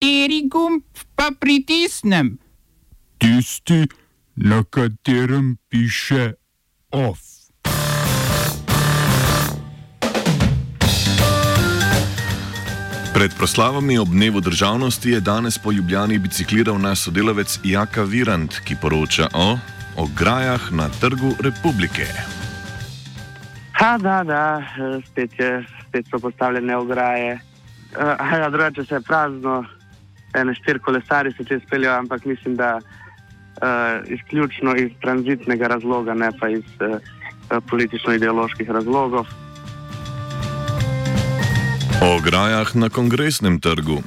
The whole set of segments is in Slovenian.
Kateri gumb pa pritisnem? Tisti, na katerem piše OF. Pred proslavami ob dnevu državnosti je danes po Ljubljani bicikliral naš sodelavec Jaka Virant, ki poroča o ograjah na Trgu Republike. Ha, da, da, spet, je, spet so postavljene ograje. Uh, ja, drugače se je prazno, ene štiri kolesari se če speljajo, ampak mislim, da uh, izključno iz tranzitnega razloga, ne pa iz uh, politično-ideoloških razlogov. O ograjah na kongresnem trgu.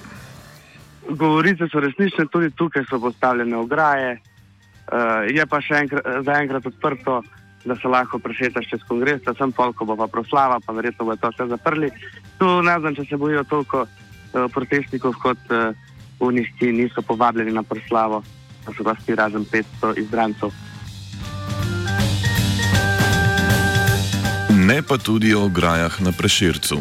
Govorice so resnične, tudi tukaj so postavljene ograje. Uh, je pa še enkrat, zaenkrat odprto, da se lahko prešetaš čez kongres, sem polko bo pa proslava, pa verjetno bo to vse zaprli. Tu ne znam, če se bojijo toliko uh, protestnikov kot uh, unih, ki niso povabljeni na proslavo, pa so pa sti razen 500 izbrancev. Ne pa tudi o ograjah na prešircu.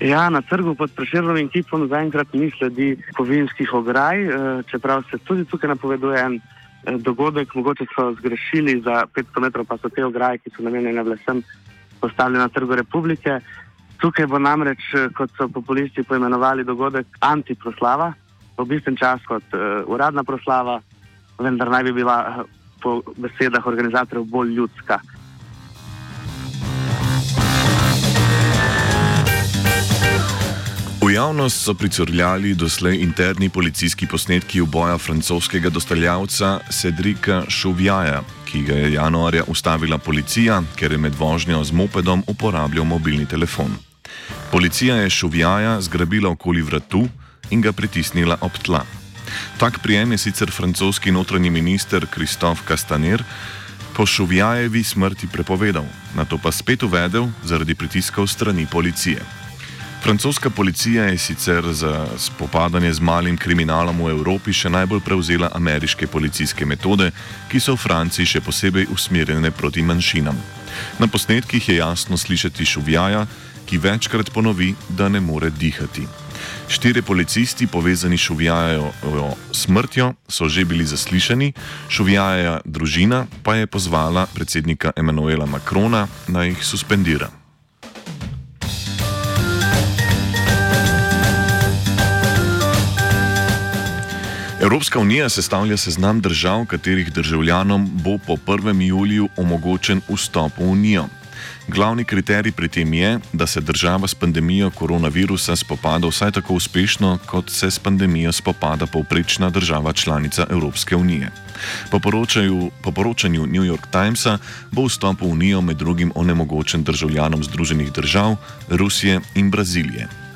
Ja, na trgu pod preširjenim kipom zaenkrat ni sledi kovinskih ograj, čeprav se tudi tukaj napoveduje en dogodek, mogoče so zgrešili za 500 metrov, pa so te ograje, ki so namenjene vsem, postavljene na trgu Republike. Tukaj bo namreč, kot so populisti poimenovali, dogodek antiproslava, v bistvu čas kot uh, uradna proslava, vendar naj bi bila po besedah organizatorjev bolj ljudska. V javnost so pricurljali doslej interni policijski posnetki uboja francoskega dostavljavca Cedrika Šuvjaja, ki ga je januarja ustavila policija, ker je med vožnjo z mopedom uporabljal mobilni telefon. Policija je Šuvjaja zgrabila okoli vratu in ga pritisnila ob tla. Tak prijem je sicer francoski notranji minister Kristof Castaner po Šuvjajevi smrti prepovedal, na to pa spet uvedel zaradi pritiskov strani policije. Francoska policija je sicer za spopadanje z malim kriminalom v Evropi še najbolj prevzela ameriške policijske metode, ki so v Franciji še posebej usmerjene proti manjšinam. Na posnetkih je jasno slišati šuvjaja, ki večkrat ponovi, da ne more dihati. Štiri policisti povezani s šuvjajo smrtjo so že bili zaslišani, šuvjaja družina pa je pozvala predsednika Emanuela Macrona naj jih suspendira. Evropska unija sestavlja seznam držav, katerih državljanom bo po 1. juliju omogočen vstop v unijo. Glavni kriterij pri tem je, da se država s pandemijo koronavirusa spopada vsaj tako uspešno, kot se s pandemijo spopada povprečna država članica Evropske unije. Po, po poročanju New York Timesa bo vstop v unijo med drugim onemogočen državljanom Združenih držav, Rusije in Brazilije.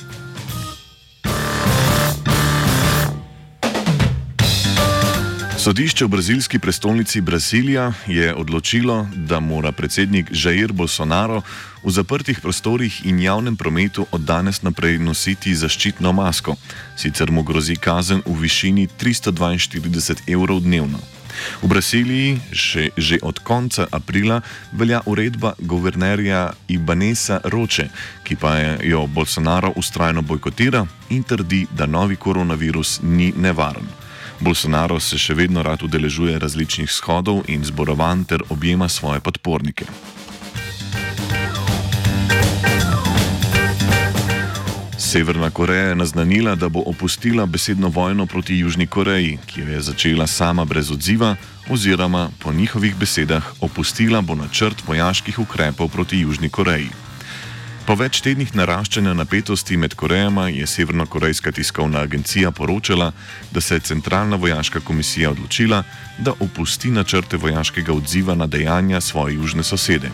Sodišče v brazilski prestolnici Brazilija je odločilo, da mora predsednik Jair Bolsonaro v zaprtih prostorih in javnem prometu od danes naprej nositi zaščitno masko, sicer mu grozi kazen v višini 342 evrov dnevno. V Braziliji še, že od konca aprila velja uredba guvernerja Ibanesa Roče, ki pa jo Bolsonaro ustrajno bojkotira in trdi, da novi koronavirus ni nevaren. Bolsonaro se še vedno rad udeležuje različnih shodov in zborovanj ter objema svoje podpornike. Severna Koreja je naznanila, da bo opustila besedno vojno proti Južni Koreji, ki jo je začela sama brez odziva, oziroma po njihovih besedah opustila bo načrt vojaških ukrepov proti Južni Koreji. Po več tednih naraščanja napetosti med Korejama je Severno-Korejska tiskovna agencija poročala, da se je Centralna vojaška komisija odločila, da opusti načrte vojaškega odziva na dejanja svoje južne sosede.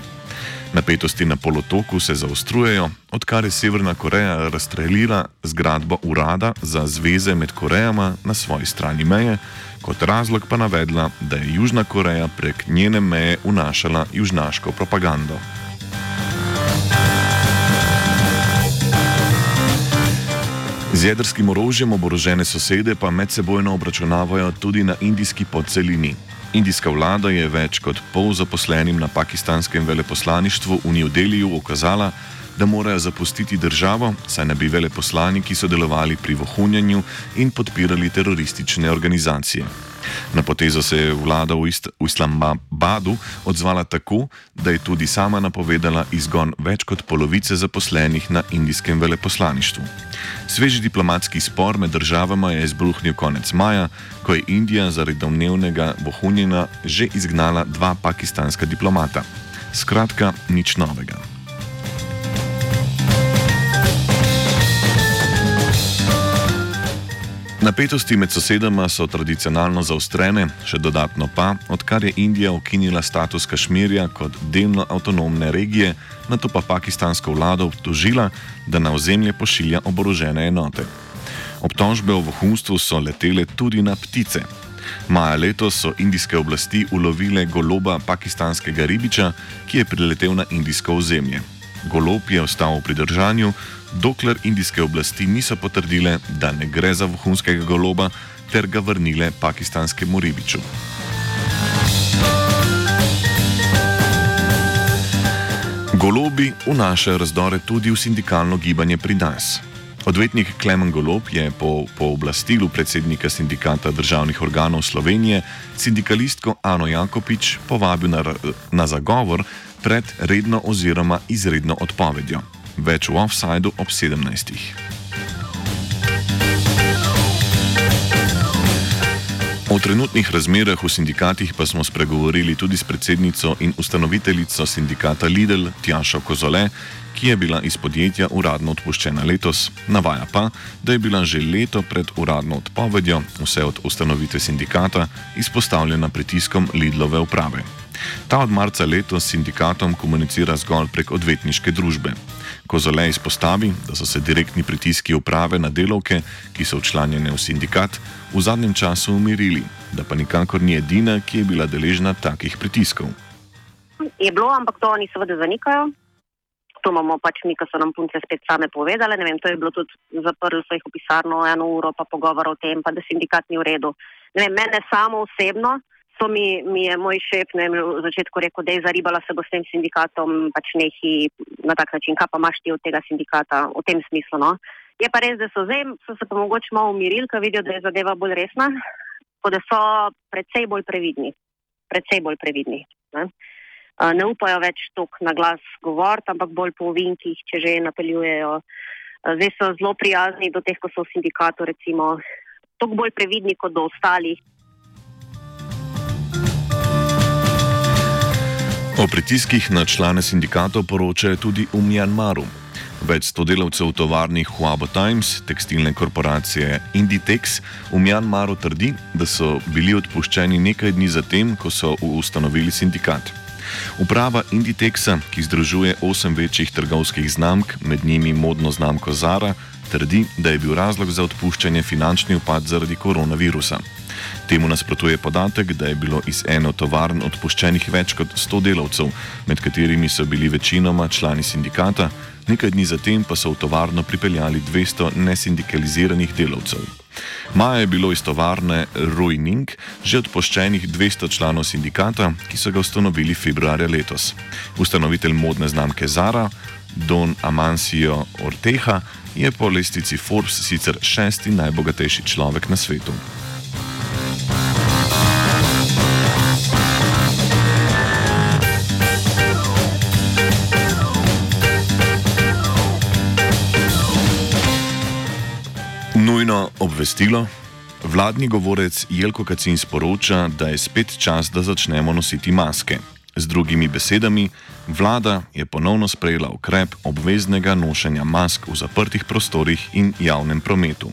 Napetosti na polotoku se zaostrujejo, odkar je Severna Koreja razstrelila zgradbo urada za zveze med Korejama na svoji strani meje, kot razlog pa navedla, da je Južna Koreja prek njene meje unašala južnaško propagando. Z jedrskim orožjem oborožene sosede pa medsebojno obračunavajo tudi na indijski podcelini. Indijska vlada je več kot pol zaposlenim na pakistanskem veleposlaništvu v New Delhiju ukazala, da morajo zapustiti državo, saj ne bi veleposlaniki sodelovali pri vohunjanju in podpirali teroristične organizacije. Na potezo se je vlada v, Ist v Islamabadu odzvala tako, da je tudi sama napovedala izgon več kot polovice zaposlenih na indijskem veleposlaništvu. Sveži diplomatski spor med državama je izbruhnil konec maja, ko je Indija zaradi domnevnega vohunjena že izgnala dva pakistanska diplomata. Skratka, nič novega. Napetosti med sosedama so tradicionalno zaostrene, še dodatno pa, odkar je Indija ukinila status Kašmirja kot delno avtonomne regije, na to pa pakistansko vlado obtožila, da na ozemlje pošilja oborožene enote. Obtožbe o vohunstvu so letele tudi na ptice. Maja letos so indijske oblasti ulovile goloba pakistanskega ribiča, ki je priletel na indijsko ozemlje. Golob je ostal v pridržanju, dokler indijske oblasti niso potrdile, da ne gre za vohunskega goloba, ter ga vrnile pakistanskemu ribiču. Golobi vnašajo razdore tudi v sindikalno gibanje pri nas. Odvetnik Klemen Golob je po pooblastilu predsednika sindikata državnih organov Slovenije sindikalistko Ano Jakopič povabil na, na zagovor pred redno oziroma izredno odpovedjo več v offsajdu ob 17. O trenutnih razmerah v sindikatih pa smo spregovorili tudi s predsednico in ustanoviteljico sindikata Lidl Tjašo Kozole, ki je bila iz podjetja uradno odpuščena letos, navaja pa, da je bila že leto pred uradno odpovedjo, vse od ustanovitve sindikata, izpostavljena pritiskom Lidlove uprave. Ta od marca letos s sindikatom komunicira zgolj prek odvetniške družbe. Kozole izpostavi, da so se direktni pritiski uprave na delovke, ki so včlanjene v sindikat, v zadnjem času umirili, da pa nikakor ni edina, ki je bila deležna takih pritiskov. Je bilo, ampak to oni seveda zanikajo. To imamo pač mi, ki so nam punce spet same povedali. Vem, to je bilo tudi zaprlo svojih pisarno eno uro, pa pogovor o tem, pa da sindikat ni v redu. Vem, mene samo osebno. To mi, mi je moj šef ne, v začetku rekel, da je zaribala se bo s tem sindikatom, pač nehi na tak način, kaj pa imaš ti od tega sindikata v tem smislu. No? Je pa res, da so zdaj, so se pa mogoče malo umirili, ker vidijo, da je zadeva bolj resna, pa da so predvsej bolj previdni. Predvsej bolj previdni. Ne, ne upajo več tok na glas govoriti, ampak bolj po ovinkih, če že napeljujejo. Zdaj so zelo prijazni do teh, ko so v sindikatu, recimo, tok bolj previdni kot do ostalih. O pritiskih na člane sindikatov poročajo tudi v Mjanmaru. Več sto delavcev tovarni Huabo Times, tekstilne korporacije Inditex, v Mjanmaru trdi, da so bili odpuščeni nekaj dni zatem, ko so ustanovili sindikat. Uprava Inditexa, ki združuje osem večjih trgovskih znamk, med njimi modno znamko Zara, trdi, da je bil razlog za odpuščanje finančni upad zaradi koronavirusa. Temu nasprotuje podatek, da je bilo iz eno tovarn odpuščenih več kot 100 delavcev, med katerimi so bili večinoma člani sindikata, nekaj dni zatem pa so v tovarno pripeljali 200 nesindikaliziranih delavcev. Maja je bilo iz tovarne Ruining že odpuščenih 200 članov sindikata, ki so ga ustanovili februarja letos. Ustanovitelj modne znamke Zara, Don Amancio Orteha, je po lestvici Forbes sicer šesti najbogatejši človek na svetu. Obvestilo. Vladni govorec Jelko Kacin sporoča, da je spet čas, da začnemo nositi maske. Z drugimi besedami, vlada je ponovno sprejela ukrep obveznega nošenja mask v zaprtih prostorih in javnem prometu.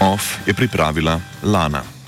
OF je pripravila Lana.